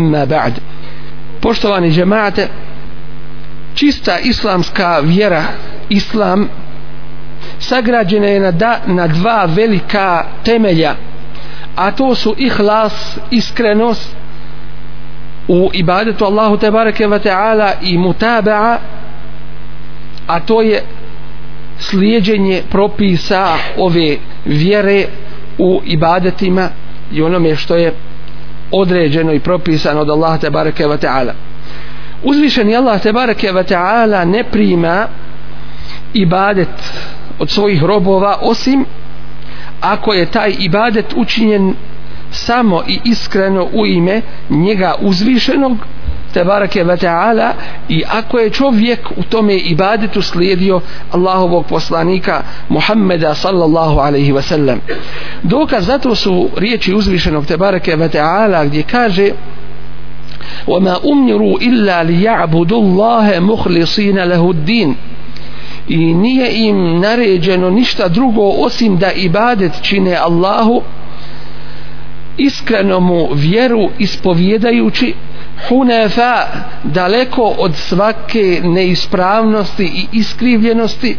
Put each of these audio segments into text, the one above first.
amma ba'd. Poštovani džemate čista islamska vjera islam sagrađena je na, da, na dva velika temelja a to su ihlas iskrenost u ibadetu Allahu te bareke ve taala i mutabaa a to je slijedeње propisa ove vjere u ibadetima i onome što je određeno i propisano od Allaha te bareke ve taala. Uzvišeni Allah te bareke ve taala ne prima ibadet od svojih robova osim ako je taj ibadet učinjen samo i iskreno u ime njega uzvišenog te barake ve ta'ala i ako je čovjek u tome ibadetu slijedio Allahovog poslanika Muhammeda sallallahu alaihi wa sallam dokaz zato su riječi uzvišenog te barake ve ta'ala gdje kaže وما أمروا إلا ليعبدوا الله مخلصين له الدين i nije im naređeno ništa drugo osim da ibadet čine Allahu iskreno mu vjeru ispovjedajući hunefa daleko od svake neispravnosti i iskrivljenosti.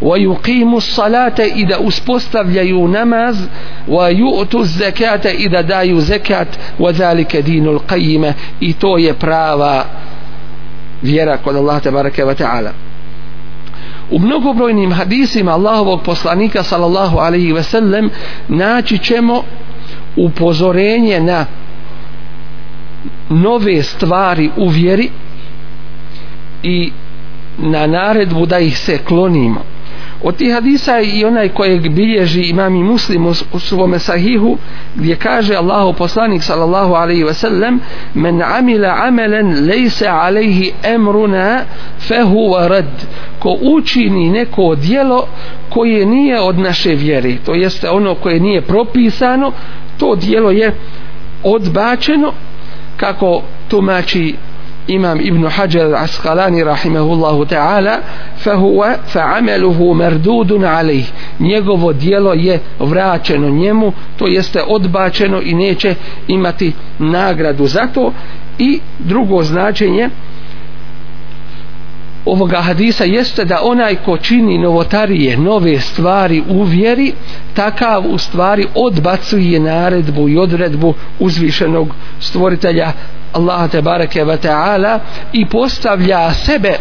Wa yuqimu salate i da uspostavljaju namaz. Wa yu'tu zekate i da daju zekat. Wa zalike dinul qayyima. I to je prava vjera kod Allah tabaraka ve taala. U mnogobrojnim hadisima Allahovog poslanika sallallahu alaihi ve sellem naći ćemo upozorenje na nove stvari u vjeri i na naredbu da ih se klonimo. Od tih hadisa i onaj kojeg bilježi imam i muslim u svome sahihu gdje kaže Allahu poslanik sallallahu alaihi ve sellem men amila amelen lejse alaihi emruna fehu rad. Ko učini neko dijelo koje nije od naše vjere to jeste ono koje nije propisano to dijelo je odbačeno kako tumači imam ibn Hajar Asqalani rahimahullahu ta'ala fahuwa fa'amaluhu mardudun alayh. Njegovo dijelo je vraćeno njemu to jeste odbačeno i neće imati nagradu za to. I drugo značenje ovoga hadisa jeste da onaj ko čini novotarije, nove stvari u vjeri, takav u stvari odbacuje naredbu i odredbu uzvišenog stvoritelja Allaha te bareke ve taala i postavlja sebe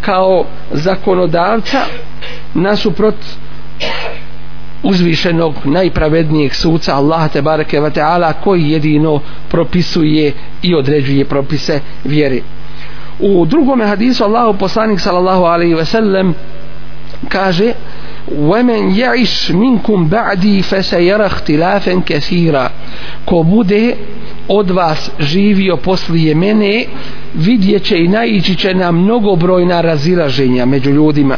kao zakonodavca nasuprot uzvišenog najpravednijeg suca Allaha te bareke ve taala koji jedino propisuje i određuje propise vjere u drugom hadisu Allahu poslanik sallallahu alejhi ve sellem kaže ومن يعش منكم بعدي فسيرى اختلافا كثيرا ko bude od vas živio poslije mene vidjet će i naići će na mnogobrojna razilaženja među ljudima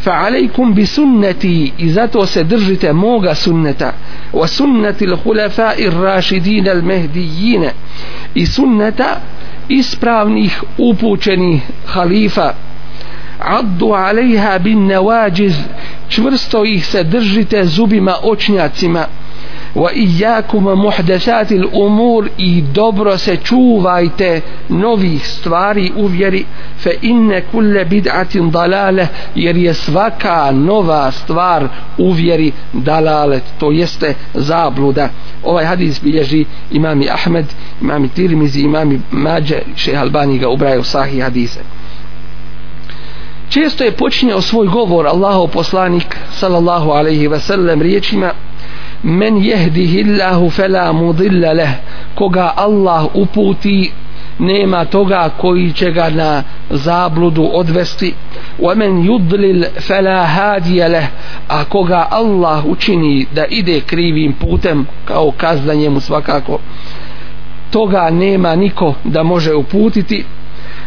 fa alejkum bi sunnati i zato se držite moga sunneta. wa sunnati l-hulafa ir-rašidin al-mehdijin i sunneta ispravnih upućenih halifa. addu alejha bin nevađiz čvrsto ih se držite zubima očnjacima wa iyakum muhdathatil umur i dobro se čuvajte novih stvari u vjeri fe inna kulle bid'atin dalale jer je svaka nova stvar u vjeri dalalet to jeste zabluda. Ovaj hadis bilježi imami Ahmed imami Tirmizi imami Mađe šeha Albani ga ubraju sahih hadise. Često je počinjao svoj govor Allahov poslanik sallallahu alaihi ve sellem riječima men jehdihi Allahu fela mudilla leh. Koga Allah uputi nema toga koji će ga na zabludu odvesti. Wa men yudlil fala hadiya leh. A koga Allah učini da ide krivim putem kao kazna njemu svakako. Toga nema niko da može uputiti.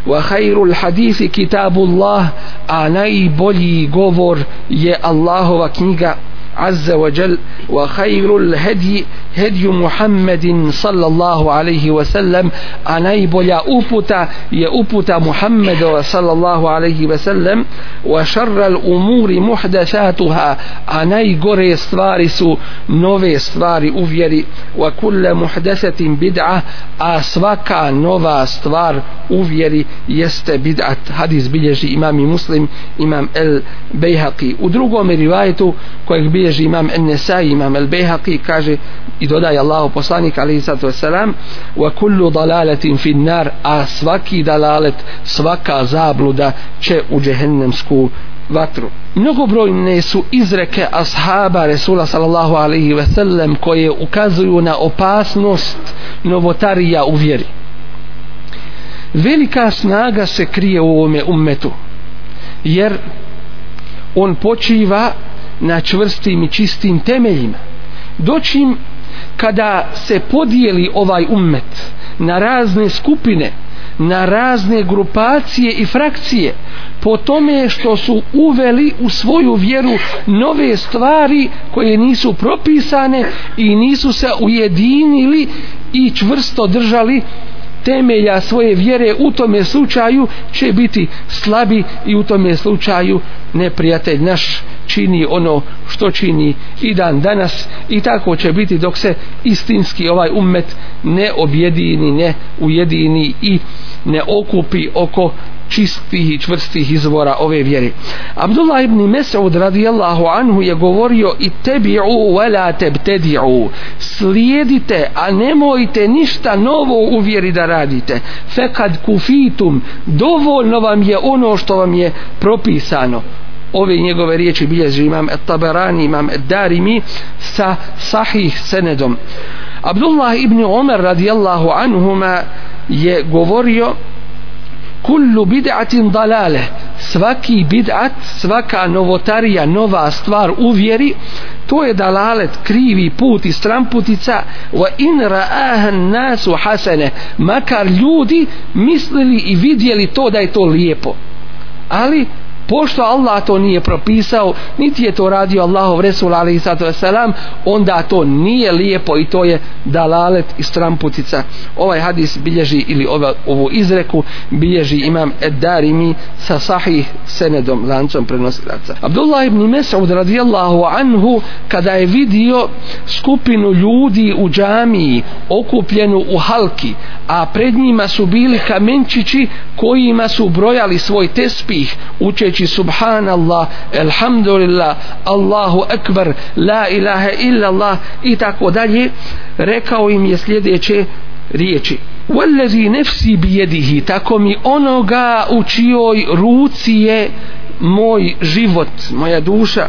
Wa khairul hadisi kitabullah. A najbolji govor je Allahova knjiga. عز وجل وخير الهدي هدي محمد صلى الله عليه وسلم أناي بوليا أوبوتا يا أوبوتا محمد صلى الله عليه وسلم وشر الأمور محدثاتها أناي غوري ستواري سو نوفي ستواري أوفيري وكل محدثة بدعة أسواكا نوفا ستوار أوفيري يست بدعة حديث بلجي إمام مسلم إمام البيهقي ودروغو من روايته كويك bilježi imam Ennesai, imam El Behaqi, kaže i dodaje Allahu poslanik alaihi sallatu wasalam wa kullu dalaletin fin nar a svaki dalalet, svaka zabluda će u džehennemsku vatru. Mnogobrojne su izreke ashaba Resula sallallahu alaihi ve sellem koje ukazuju na opasnost novotarija u vjeri. Velika snaga se krije u ovome ummetu jer on počiva na čvrstim i čistim temeljima. Doćim kada se podijeli ovaj ummet na razne skupine na razne grupacije i frakcije po tome što su uveli u svoju vjeru nove stvari koje nisu propisane i nisu se ujedinili i čvrsto držali temelja svoje vjere u tome slučaju će biti slabi i u tome slučaju neprijatelj naš čini ono što čini i dan danas i tako će biti dok se istinski ovaj ummet ne objedini, ne ujedini i ne okupi oko čistih i čvrstih izvora ove vjere. Abdullah ibn Mes'ud radijallahu anhu je govorio i tebi'u wala tebtedi'u slijedite, a nemojte ništa novo u vjeri da radite. Fekad kufitum dovoljno vam je ono što vam je propisano ove njegove riječi bilježi imam Taberani, imam Darimi sa sahih senedom. Abdullah ibn Umar radijallahu anhuma je govorio kullu bid'atin dalale svaki bid'at svaka novotarija nova stvar u vjeri to je dalalet krivi put i stramputica wa in ra'aha nasu hasene makar ljudi mislili i vidjeli to da je to lijepo. Ali pošto Allah to nije propisao niti je to radio Allahov Resul alaihi sallatu wasalam onda to nije lijepo i to je dalalet i stramputica ovaj hadis bilježi ili ova, ovu izreku bilježi imam Eddarimi sa sahih senedom lancom prenosilaca. Abdullah ibn Mes'ud radijallahu anhu kada je vidio skupinu ljudi u džamiji okupljenu u halki a pred njima su bili kamenčići kojima su brojali svoj tespih učeći reći subhanallah, elhamdulillah, Allahu akbar, la ilaha illa Allah i tako dalje, rekao im je sljedeće riječi. Wallazi nafsi bijedihi, tako mi onoga u čijoj ruci je moj život, moja duša,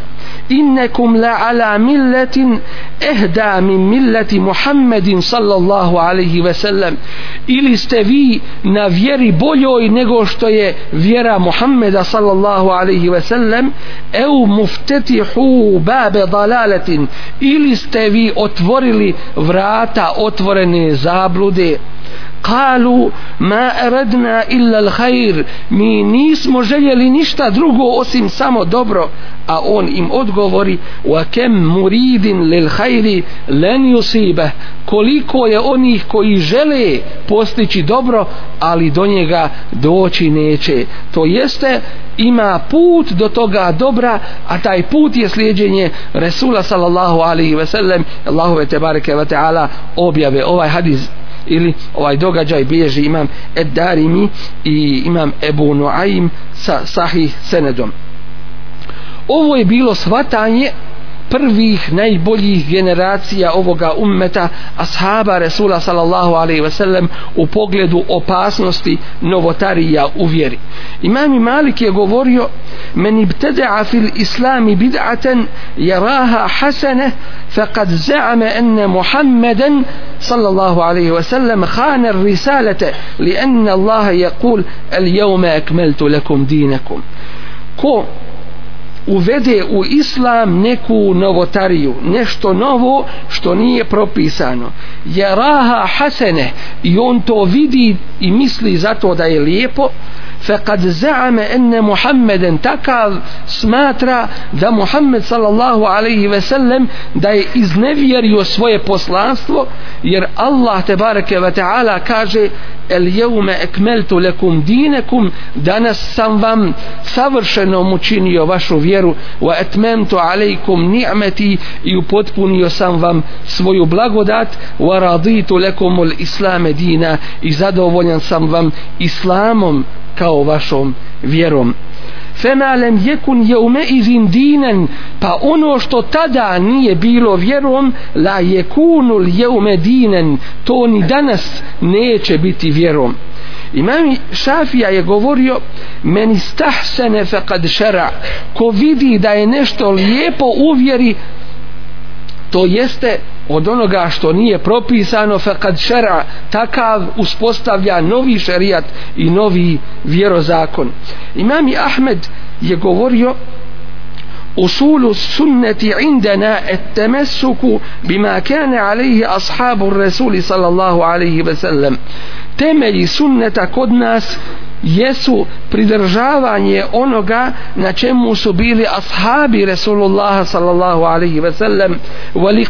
innekum la ala milletin ehda min milleti Muhammedin sallallahu alaihi ve sellem. Ili ste vi na vjeri boljoj nego što je vjera Muhammeda sallallahu alaihi ve sellem eu muftetihu babe dalaletin ili ste vi otvorili vrata otvorene zablude kalu ma eredna illa l'hajr. Mi nismo željeli ništa drugo osim samo dobro a on im odgovori wa kem muridin lil hajri len yusibe koliko je onih koji žele postići dobro ali do njega doći neće. To jeste ima put do toga dobra a taj put je slijedjenje Resula sallallahu alaihi ve sellem. Allahove te bareke ve ta'ala objave. Ovaj hadis ili ovaj događaj bilježi imam Eddarimi i imam Ebu Nuaim sa sahih senedom. Ovo je bilo svatanje prvih najboljih generacija ovoga ummeta ashaba Resula sallallahu alaihi ve sellem u pogledu opasnosti novotarija u vjeri. Imam Malik je govorio men ibtada'a fil islami bid'atan jaraha hasene faqad za'ama anna muhammadan sallallahu alaihi ve sellem khana risalate li enne Allah yaqul al yawma akmaltu lakum dinakum. Ko uvede u islam neku novotariju, nešto novo što nije propisano. Jeraha hasene i on to vidi i misli zato da je lijepo, فقد زعم أن محمدا تكال smatra da Muhammed sallallahu alaihi ve sellem da je iznevjerio svoje poslanstvo jer Allah te bareke ve taala kaže el jevme ekmeltu lekum dinekum danas sam vam savršeno učinio vašu vjeru wa etmemtu alejkum ni'meti i upotpunio sam vam svoju blagodat wa raditu lekum ul islame dina i zadovoljan sam vam islamom kao vašom vjerom. Fema lem jekun jeume izin dinen pa ono što tada nije bilo vjerom la jekunul yawma dinen to ni danas neće biti vjerom. Imam Šafija je govorio meni stahsene faqad šera ko vidi da je nešto lijepo uvjeri to jeste od onoga što nije propisano fa kad šera takav uspostavlja novi šerijat i novi vjerozakon. Imam Ahmed je govorio usulu sunneti indana et temesuku bima kane alihi ashabu resuli sallallahu alihi ve sellem temelji sunneta kod nas jesu pridržavanje onoga na čemu su bili ashabi Resulullah sallallahu alaihi ve sellem wal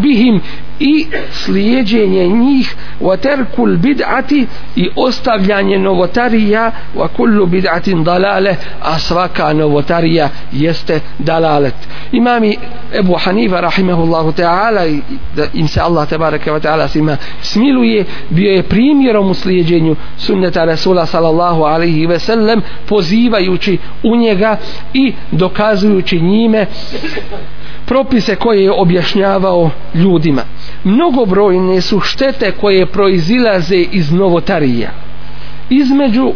bihim i slijedjenje njih wa terkul bid'ati i ostavljanje novotarija wa kullu bid'atin dalale a svaka novotarija jeste dalalet. Imami Ebu Hanifa rahimahullahu ta'ala da im se Allah tabaraka wa ta'ala svima smiluje bio je primjerom u slijedjenju sunneta Rasula sallallahu alaihi ve sellem pozivajući u njega i dokazujući njime propise koje je objašnjavao ljudima. Mnogobrojne su štete koje proizilaze iz novotarija. Između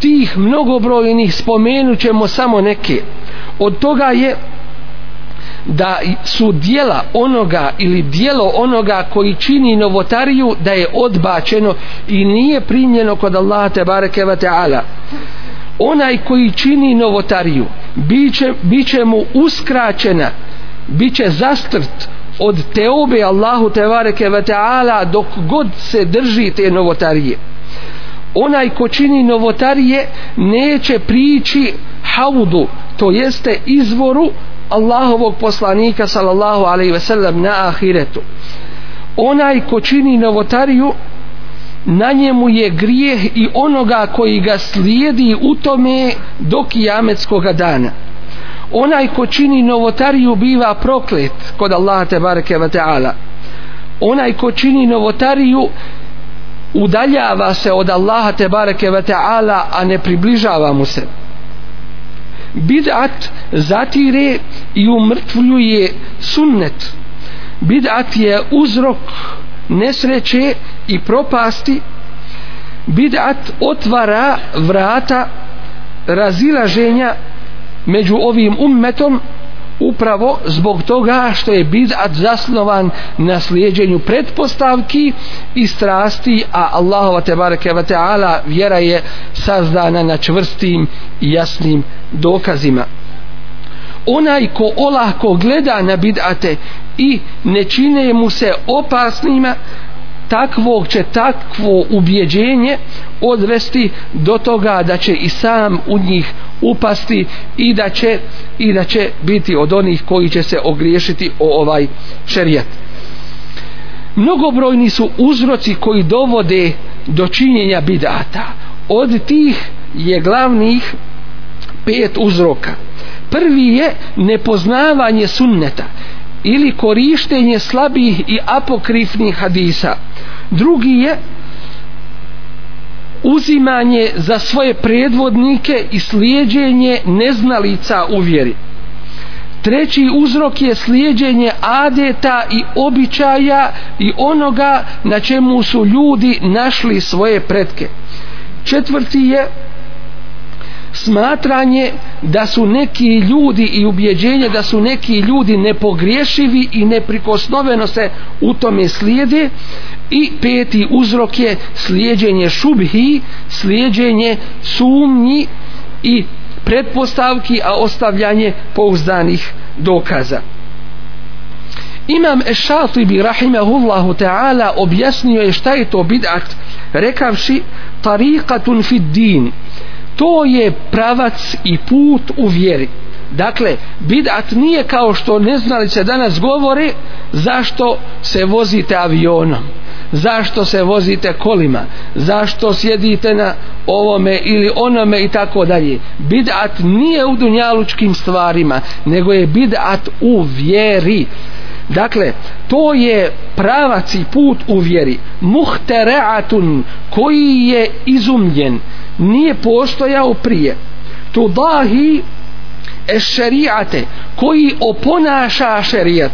tih mnogobrojnih spomenut ćemo samo neke. Od toga je da su dijela onoga ili dijelo onoga koji čini novotariju da je odbačeno i nije primljeno kod Allaha te bareke ve taala. Onaj koji čini novotariju biće biće mu uskraćena biće zastrt od teobe Allahu tevareke ve taala dok god se drži te novotarije. Onaj ko čini novotarije neće prići haudu to jeste izvoru Allahovog poslanika sallallahu alaihi ve sellem na ahiretu. Onaj ko čini novotariju na njemu je grijeh i onoga koji ga slijedi u tome do kijametskog dana. Onaj ko čini novotariju biva proklet kod Allaha te bareke ve taala. Onaj ko čini novotariju udaljava se od Allaha te bareke ve taala a ne približava mu se bid'at zatire i umrtvljuje sunnet. Bid'at je uzrok nesreće i propasti. Bid'at otvara vrata razilaženja među ovim ummetom upravo zbog toga što je bid'at zasnovan na slijedjenju pretpostavki i strasti a Allahova tebareke ve ta'ala vjera je sazdana na čvrstim i jasnim dokazima. Onaj ko olahko gleda na bid'ate i ne čine mu se opasnima takvog će takvo ubjeđenje odvesti do toga da će i sam u njih upasti i da će i da će biti od onih koji će se ogriješiti o ovaj šerijat mnogobrojni su uzroci koji dovode do činjenja bidata. Od tih je glavnih pet uzroka. Prvi je nepoznavanje sunneta ili korištenje slabih i apokrifnih hadisa. Drugi je uzimanje za svoje predvodnike i slijedjenje neznalica u vjeri. Treći uzrok je slijedjenje adeta i običaja i onoga na čemu su ljudi našli svoje pretke. Četvrti je smatranje da su neki ljudi i ubjeđenje da su neki ljudi nepogriješivi i neprikosnoveno se u tome slijede. I peti uzrok je slijedjenje šubhi slijedjenje sumnji i pretpostavki a ostavljanje pouzdanih dokaza. Imam Ešatibi rahimahullahu ta'ala objasnio je šta je to bid'at rekavši tariqatun fid din to je pravac i put u vjeri. Dakle bidat nije kao što neznalice danas govore zašto se vozite avionom zašto se vozite kolima zašto sjedite na ovome ili onome i tako dalje. Bidat nije u dunjalučkim stvarima nego je bidat u vjeri. Dakle, to je pravac i put u vjeri. Muhtere'atun, koji je izumljen, nije postojao prije. Tudahi dahi šerijate, koji oponaša šerijat.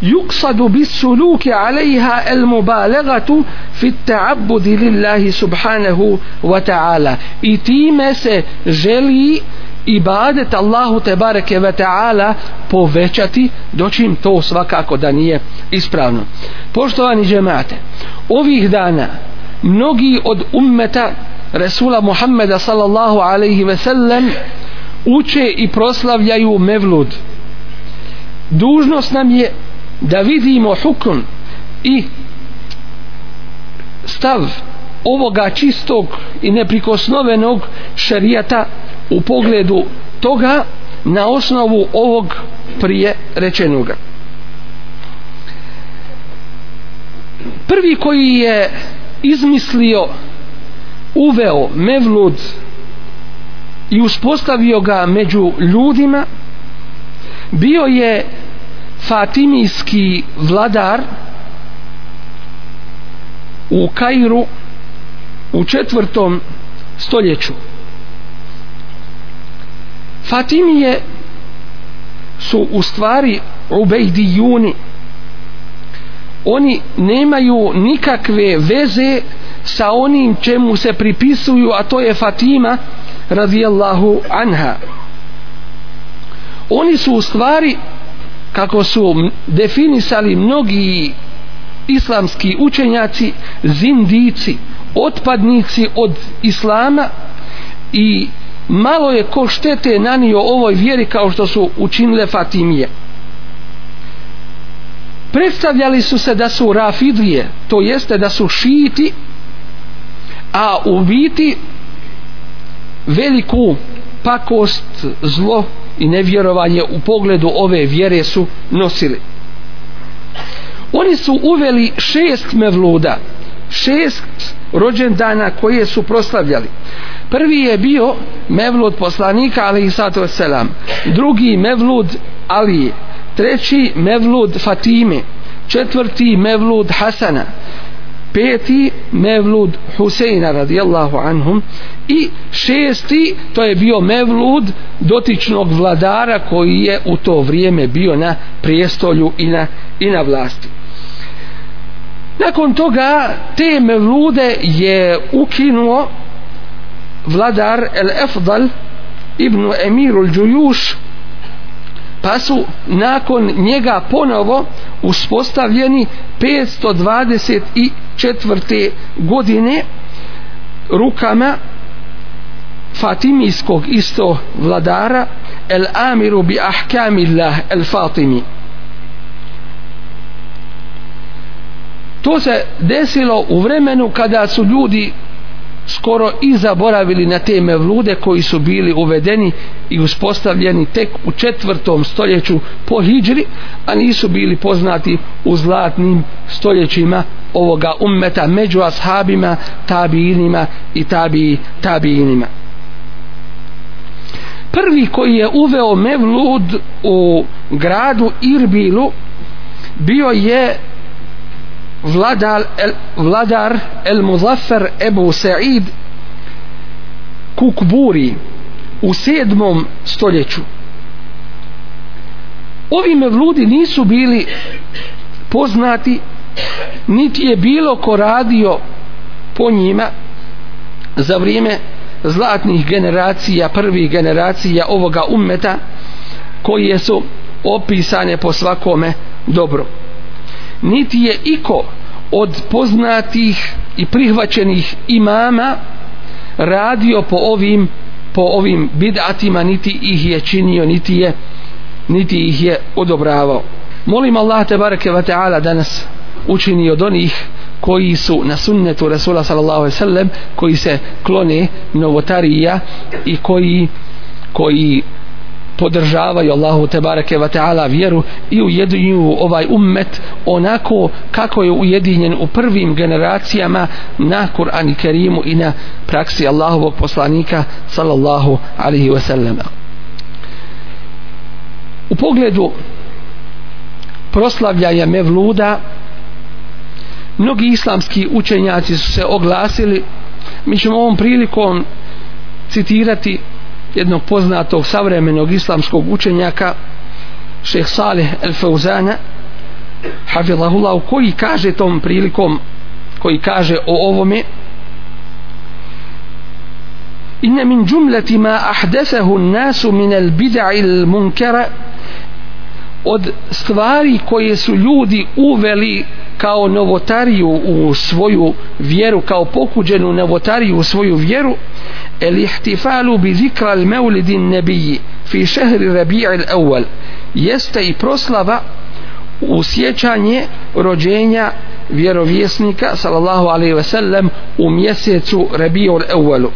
Juksadu bis suluki alejha el mubalegatu fit ta'abudi lillahi subhanahu wa ta'ala. I time se želi ibadet Allahu te bareke ve taala povećati dočim to svakako da nije ispravno. Poštovani džemate ovih dana mnogi od ummeta Resula Muhammeda sallallahu alaihi ve sellem uče i proslavljaju mevlud. Dužnost nam je da vidimo hukun i stav ovoga čistog i neprikosnovenog šerijata u pogledu toga na osnovu ovog prije rečenoga. Prvi koji je izmislio uveo mevlud i uspostavio ga među ljudima bio je fatimijski vladar u Kairu u četvrtom stoljeću. Fatimije su u stvari ubejdijuni. Oni nemaju nikakve veze sa onim čemu se pripisuju a to je Fatima radijallahu anha. Oni su u stvari kako su definisali mnogi islamski učenjaci zindici otpadnici od islama i malo je ko štete nanio ovoj vjeri kao što su učinile Fatimije. Predstavljali su se da su rafidlije to jeste da su šiti a u biti veliku pakost zlo i nevjerovanje u pogledu ove vjere su nosili. Oni su uveli šest mevluda šest rođendana koje su proslavljali. Prvi je bio mevlud poslanika ali i sato selam drugi mevlud Ali. Treći mevlud Fatime. Četvrti mevlud Hasana. Peti mevlud Huseina radijallahu anhum. I šesti to je bio mevlud dotičnog vladara koji je u to vrijeme bio na prijestolju i na, i na vlasti nakon toga te mevlude je ukinuo vladar El Efdal ibn Emirul Đujuš pa su nakon njega ponovo uspostavljeni 524. godine rukama Fatimijskog isto vladara El Amiru bi Ahkamillah El Fatimi to se desilo u vremenu kada su ljudi skoro i zaboravili na te mevlude koji su bili uvedeni i uspostavljeni tek u četvrtom stoljeću po hijđri, a nisu bili poznati u zlatnim stoljećima ovoga ummeta među ashabima, tabiinima i tabi, tabiinima. Prvi koji je uveo mevlud u gradu Irbilu bio je vladar el, vladar el Muzaffer Ebu Sa'id Kukburi u sedmom stoljeću. Ovi mevludi nisu bili poznati niti je bilo ko radio po njima za vrijeme zlatnih generacija prvih generacija ovoga ummeta koje su opisane po svakome dobro niti je iko od poznatih i prihvaćenih imama radio po ovim po ovim bidatima niti ih je činio niti je niti ih je odobravao. Molim Allah te bareke ve taala da nas učini od onih koji su na sunnetu Rasula sallallahu alejhi ve sellem koji se klone novotarija i koji koji podržavaju Allahu te bareke ve taala vjeru i ujedinjuju ovaj ummet onako kako je ujedinjen u prvim generacijama na Kur'an i Kerimu i na praksi Allahovog poslanika sallallahu alaihi ve sellem. U pogledu proslavljanja Mevluda mnogi islamski učenjaci su se oglasili. Mi ćemo ovom prilikom citirati jednog poznatog savremenog islamskog učenjaka šeh Saleh El Fauzana Havilahullah koji kaže tom prilikom koji kaže o ovome Inna min džumleti ma ahdesehu nasu min el bida'i il munkera od stvari koje su ljudi uveli kao novotariju u svoju vjeru kao pokuđenu novotariju u svoju vjeru el ihtifalu bi zikra al mevlidin nebiji fi šehri rabija al awal jeste i proslava u sjećanje rođenja vjerovjesnika sallallahu alaihi ve sellem u mjesecu rabija al awalu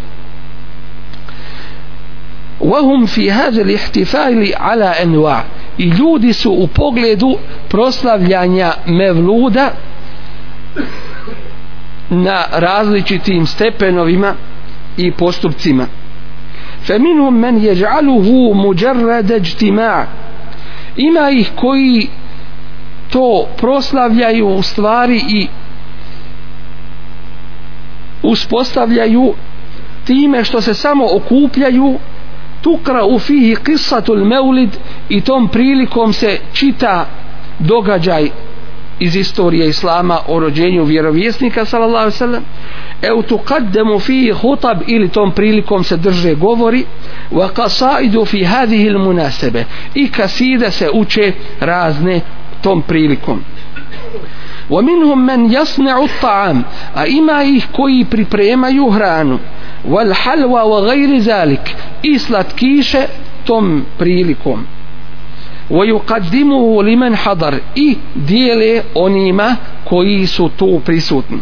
وهم في هذا الاحتفال على انواع i ljudi su u pogledu proslavljanja mevluda na različitim stepenovima i postupcima فمنهم من يجعله مجرد اجتماع ima ih koji to proslavljaju u stvari i uspostavljaju time što se samo okupljaju tukra u fihi kisatul meulid i tom prilikom se čita događaj iz istorije islama o rođenju vjerovjesnika sallallahu alejhi ve sellem eu tuqaddamu fihi hutab ili tom prilikom se drže govori wa qasaidu fi hadhihi al munasabe i kasida se uče razne tom prilikom ومنهم من يصنع الطعام a ima ih koji pripremaju hranu والحلوى وغير ذلك i slatkiše tom prilikom ويقدمه لمن حضر i dijele onima koji su tu prisutni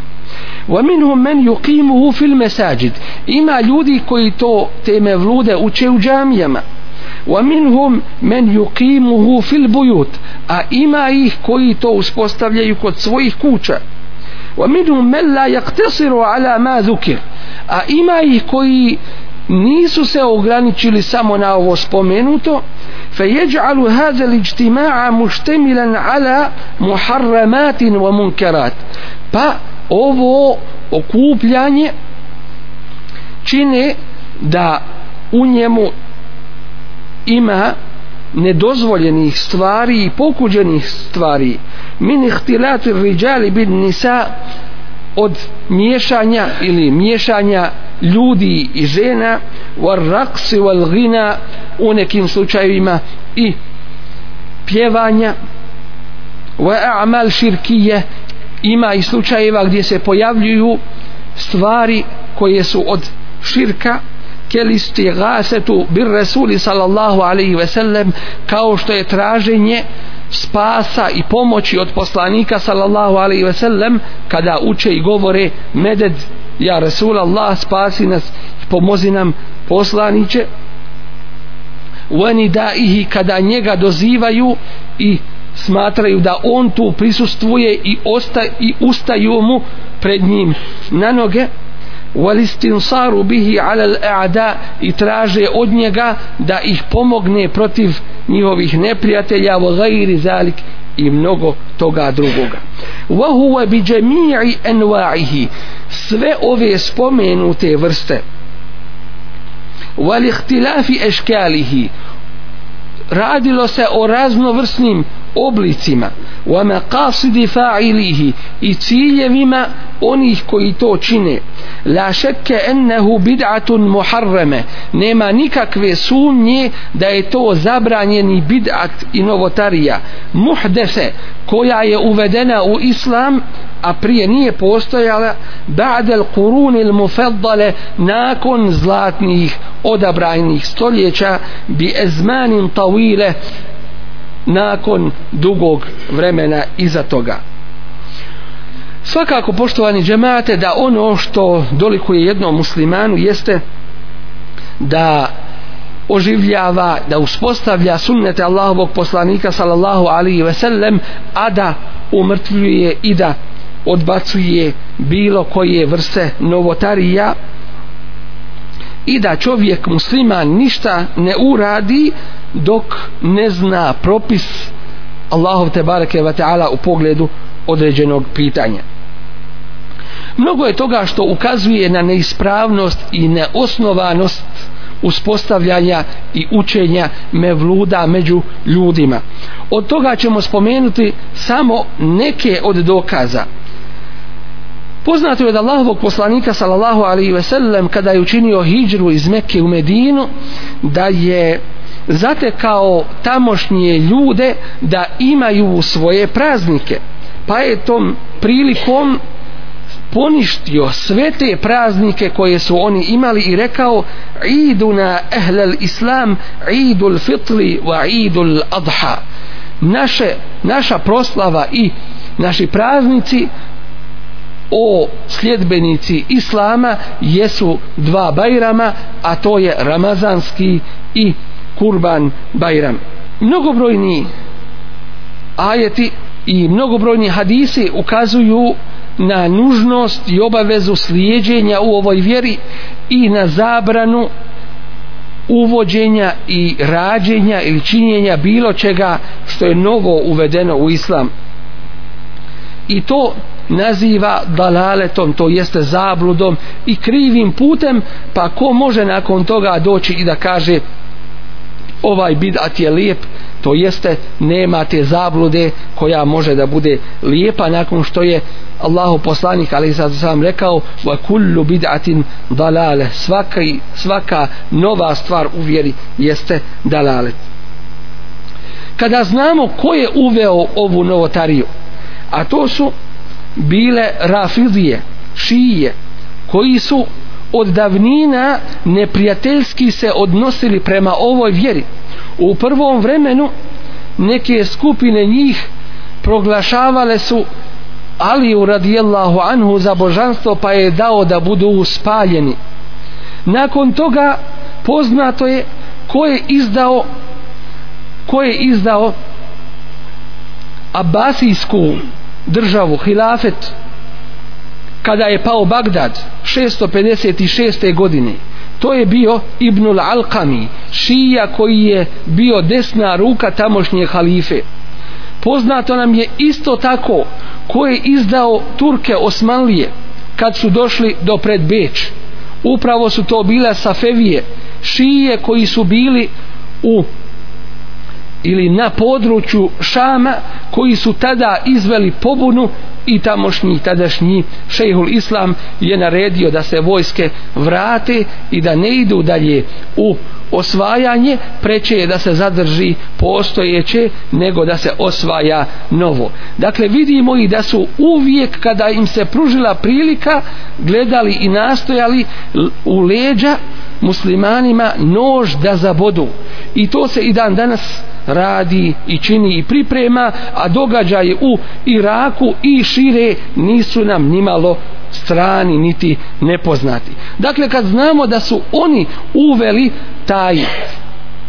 ومنهم من يقيمه في المساجد ima ljudi koji to te mevlude uče u džamijama ومنهم من يقيمه في البيوت a ima ih koji to uspostavljaju kod svojih kuća ومنهم من لا يقتصر على ما ذكر a ima ih koji nisu se ograničili samo na ovo spomenuto فيجعل هذا الاجتماع مشتملا على محرمات ومنكرات pa ovo okupljanje čine da u njemu ima nedozvoljenih stvari i pokuđenih stvari. Min ihtilati riđali bin nisa od miješanja ili miješanja ljudi i žena war raksi wal gina u nekim slučajevima i pjevanja wa a'mal širkije ima i slučajeva gdje se pojavljuju stvari koje su od širka kelisti gasetu bir Resuli sallallahu alaihi ve sellem kao što je traženje spasa i pomoći od poslanika sallallahu alaihi ve sellem kada uče i govore meded ja Rasul Allah spasi nas pomozi nam poslaniće. Daihi kada njega dozivaju i smatraju da on tu prisustvuje i, osta, i ustaju mu pred njim na noge والاستنصار به على الاعداء i traže od njega da ih pomogne protiv njihovih neprijatelja wa ghairi zalik i mnogo toga drugoga. wa huwa bi jami'i anwa'ihi sve ove spomenute vrste. wal ikhtilafi ashkalihi radilo se o raznovrsnim oblicima. Wa maqasidi fa'ilihi i ciljevima onih koji to čine. La šekke ennehu bid'atun muharreme nema nikakve sumnje da je to zabranjeni bid'at i novotarija. Muhdese koja je uvedena u islam a prije nije postojala ba'del kurunil mufaddale nakon zlatnih odabrajnih stoljeća bi ezmanin tawile nakon dugog vremena iza toga. Svakako poštovani džemate da ono što dolikuje jednom muslimanu jeste da oživljava, da uspostavlja sunnete Allahovog poslanika sallallahu alihi ve sellem a da umrtvljuje i da odbacuje bilo koje vrste novotarija i da čovjek musliman ništa ne uradi dok ne zna propis Allahov te bareke ve taala u pogledu određenog pitanja. Mnogo je toga što ukazuje na neispravnost i neosnovanost uspostavljanja i učenja mevluda među ljudima. Od toga ćemo spomenuti samo neke od dokaza. Poznato je da Allahovog poslanika sallallahu alaihi ve sellem kada je učinio hijđru iz Mekke u Medinu da je zatekao tamošnje ljude da imaju svoje praznike. Pa je tom prilikom poništio sve te praznike koje su oni imali i rekao iduna ehlel islam idul fitli wa idul adha. Naše, naša proslava i naši praznici o sljedbenici islama jesu dva bajrama a to je ramazanski i kurban bajram. Mnogobrojni ajeti i mnogobrojni hadisi ukazuju na nužnost i obavezu slijedženja u ovoj vjeri i na zabranu uvođenja i rađenja ili činjenja bilo čega što je novo uvedeno u islam. I to naziva dalaletom, to jeste zabludom i krivim putem, pa ko može nakon toga doći i da kaže ovaj bidat je lijep, to jeste nema te zablude koja može da bude lijepa nakon što je Allahu poslanik ali sad sam rekao wa kullu bid'atin dalale svaka, svaka nova stvar u vjeri jeste dalalet. Kada znamo ko je uveo ovu novotariju a to su bile rafidije šije koji su od davnina neprijateljski se odnosili prema ovoj vjeri. U prvom vremenu neke skupine njih proglašavale su Aliju radijallahu anhu za božanstvo pa je dao da budu spaljeni. Nakon toga poznato je ko je izdao ko je izdao Abbasijsku državu, hilafet kada je pao Bagdad 656. godine to je bio Ibnul Alqami šija koji je bio desna ruka tamošnje halife poznato nam je isto tako ko je izdao Turke Osmanlije kad su došli do pred Beč upravo su to bile Safevije šije koji su bili u ili na području Šama koji su tada izveli pobunu i tamošnji tadašnji šejhul islam je naredio da se vojske vrate i da ne idu dalje u osvajanje preče je da se zadrži postojeće nego da se osvaja novo. Dakle vidimo i da su uvijek kada im se pružila prilika gledali i nastojali u leđa muslimanima nož da zabodu i to se i dan danas radi i čini i priprema a događaje u Iraku i šire nisu nam nimalo strani niti nepoznati. Dakle kad znamo da su oni uveli taj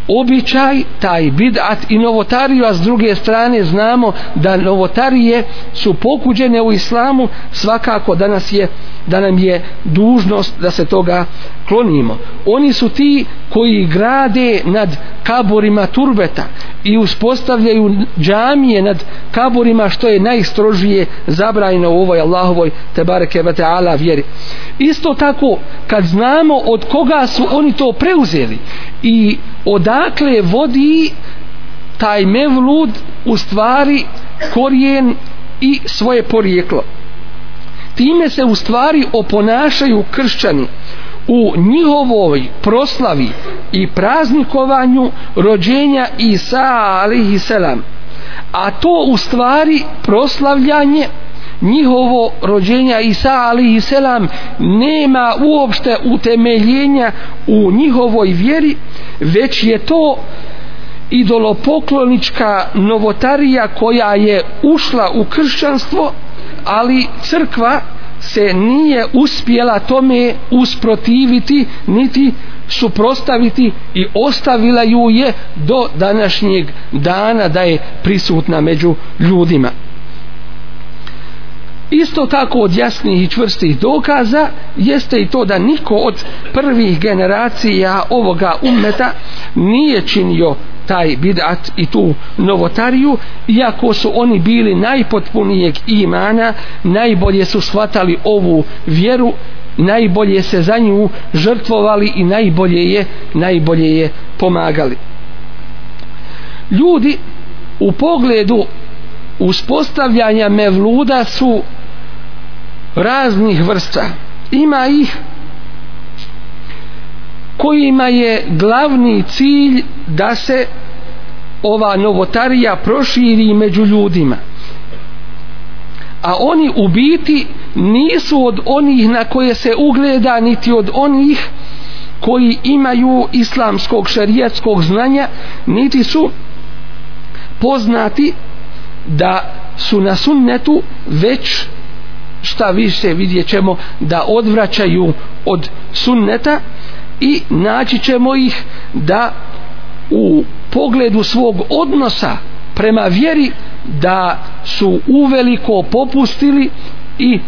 običaj, taj bid'at i novotariju, a s druge strane znamo da novotarije su pokuđene u islamu, svakako danas je da nam je dužnost da se toga klonimo. Oni su ti koji grade nad kaborima turbeta i uspostavljaju džamije nad kaborima što je najstrožije zabrajno u ovoj Allahovoj tebareke ve taala vjeri. Isto tako kad znamo od koga su oni to preuzeli i odakle vodi taj mevlud u stvari korijen i svoje porijeklo. Time se u stvari oponašaju kršćani u njihovoj proslavi i praznikovanju rođenja Isa alihi selam a to u stvari proslavljanje njihovo rođenja Isa alihi selam nema uopšte utemeljenja u njihovoj vjeri već je to idolopoklonička novotarija koja je ušla u kršćanstvo ali crkva se nije uspjela tome usprotiviti niti suprostaviti i ostavila ju je do današnjeg dana da je prisutna među ljudima isto tako od jasnih i čvrstih dokaza jeste i to da niko od prvih generacija ovoga ummeta nije činio taj bid'at i tu novotariju iako su oni bili najpotpunijeg imana najbolje su shvatali ovu vjeru najbolje se za nju žrtvovali i najbolje je najbolje je pomagali. Ljudi u pogledu uspostavljanja mevluda su raznih vrsta. Ima ih kojima je glavni cilj da se ova novotarija proširi među ljudima. A oni u biti nisu od onih na koje se ugleda niti od onih koji imaju islamskog šarijatskog znanja niti su poznati da su na sunnetu već šta više vidjet ćemo da odvraćaju od sunneta i naći ćemo ih da u pogledu svog odnosa prema vjeri da su uveliko popustili i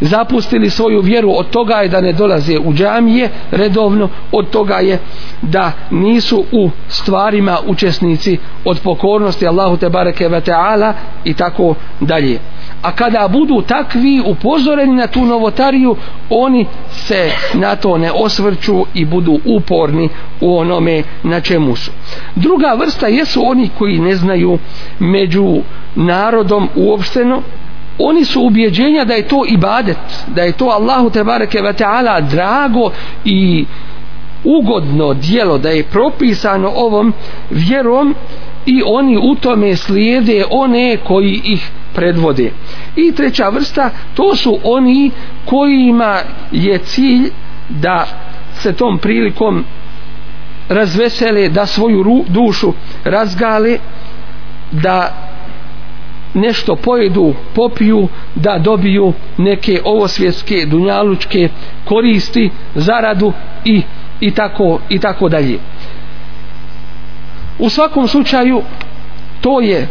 zapustili svoju vjeru od toga je da ne dolaze u džamije redovno od toga je da nisu u stvarima učesnici od pokornosti Allahu te bareke ve taala i tako dalje. A kada budu takvi upozoreni na tu novotariju oni se na to ne osvrću i budu uporni u onome na čemu su. Druga vrsta jesu oni koji ne znaju među narodom uopšteno oni su ubjeđenja da je to ibadet da je to Allahu tebareke ve taala drago i ugodno dijelo da je propisano ovom vjerom i oni u tome slijede one koji ih predvode. I treća vrsta to su oni kojima je cilj da se tom prilikom razvesele da svoju dušu razgale da nešto pojedu, popiju, da dobiju neke ovosvjetske, dunjalučke koristi, zaradu i, i, tako, i tako dalje. U svakom slučaju to je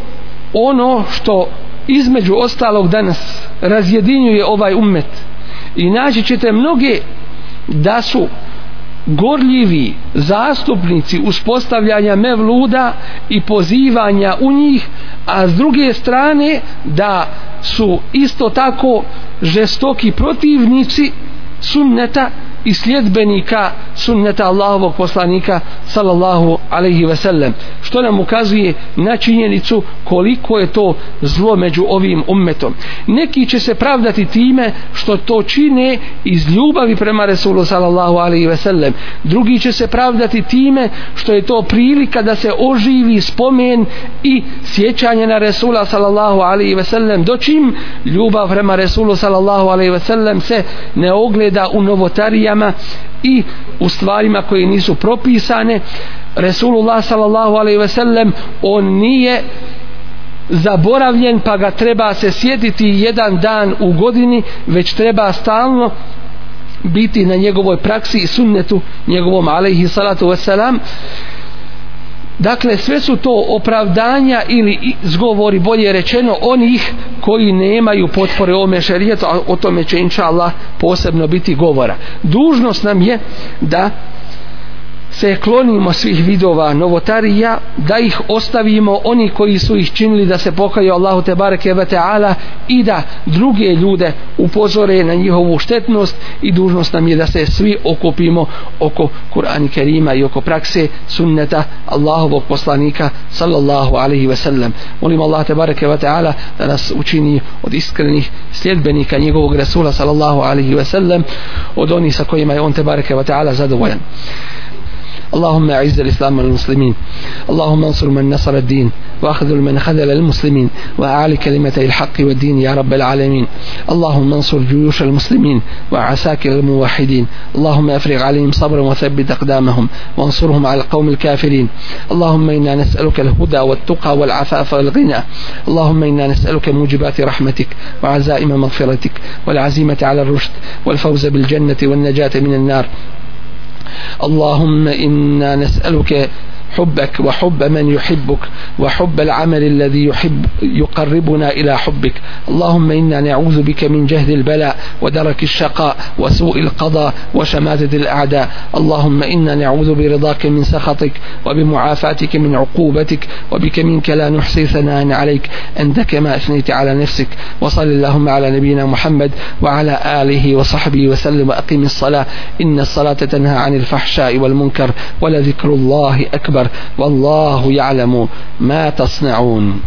ono što između ostalog danas razjedinjuje ovaj ummet i naći ćete mnoge da su gorljivi zastupnici uspostavljanja mevluda i pozivanja u njih a s druge strane da su isto tako žestoki protivnici sunneta i sljedbenika sunneta Allahovog poslanika sallallahu alaihi ve sellem što nam ukazuje na činjenicu koliko je to zlo među ovim ummetom. Neki će se pravdati time što to čine iz ljubavi prema Resulu sallallahu alaihi ve sellem drugi će se pravdati time što je to prilika da se oživi spomen i sjećanje na Resula sallallahu alaihi ve sellem dočim ljubav prema Resulu sallallahu alaihi ve sellem se ne ogleda u novotarija stihijama i u stvarima koje nisu propisane. Resulullah sallallahu alaihi ve sellem on nije zaboravljen pa ga treba se sjediti jedan dan u godini već treba stalno biti na njegovoj praksi i sunnetu njegovom alaihi salatu wasalam. Dakle, sve su to opravdanja ili zgovori, bolje rečeno, onih koji nemaju potpore ome šerijetu, a o tome će inša Allah posebno biti govora. Dužnost nam je da se klonimo svih vidova novotarija da ih ostavimo oni koji su ih činili da se pokaju Allahu te bareke ve taala i da druge ljude upozore na njihovu štetnost i dužnost nam je da se svi okupimo oko Kur'ana Kerima i oko prakse sunneta Allahovog poslanika sallallahu alaihi ve sellem. Molim Allah te bareke ve taala da nas učini od iskrenih sljedbenika njegovog rasula sallallahu alaihi ve sellem od onih sa kojima je on te bareke ve taala zadovoljan. اللهم أعز الإسلام والمسلمين. اللهم انصر من نصر الدين وأخذل من خذل المسلمين وأعلي كلمتي الحق والدين يا رب العالمين. اللهم انصر جيوش المسلمين وعساكر الموحدين. اللهم افرغ عليهم صبرا وثبت أقدامهم وانصرهم على القوم الكافرين. اللهم إنا نسألك الهدى والتقى والعفاف والغنى. اللهم إنا نسألك موجبات رحمتك وعزائم مغفرتك والعزيمة على الرشد والفوز بالجنة والنجاة من النار. اللهم إنا نسألك حبك وحب من يحبك وحب العمل الذي يحب يقربنا إلى حبك. اللهم إنا نعوذ بك من جهد البلاء ودرك الشقاء وسوء القضاء وشماتة الأعداء. اللهم إنا نعوذ برضاك من سخطك وبمعافاتك من عقوبتك وبك منك لا نحصي ثناء عليك. أنت كما أثنيت على نفسك. وصل اللهم على نبينا محمد وعلى آله وصحبه وسلم وأقم الصلاة. إن الصلاة تنهى عن الفحشاء والمنكر ولذكر الله أكبر والله يعلم ما تصنعون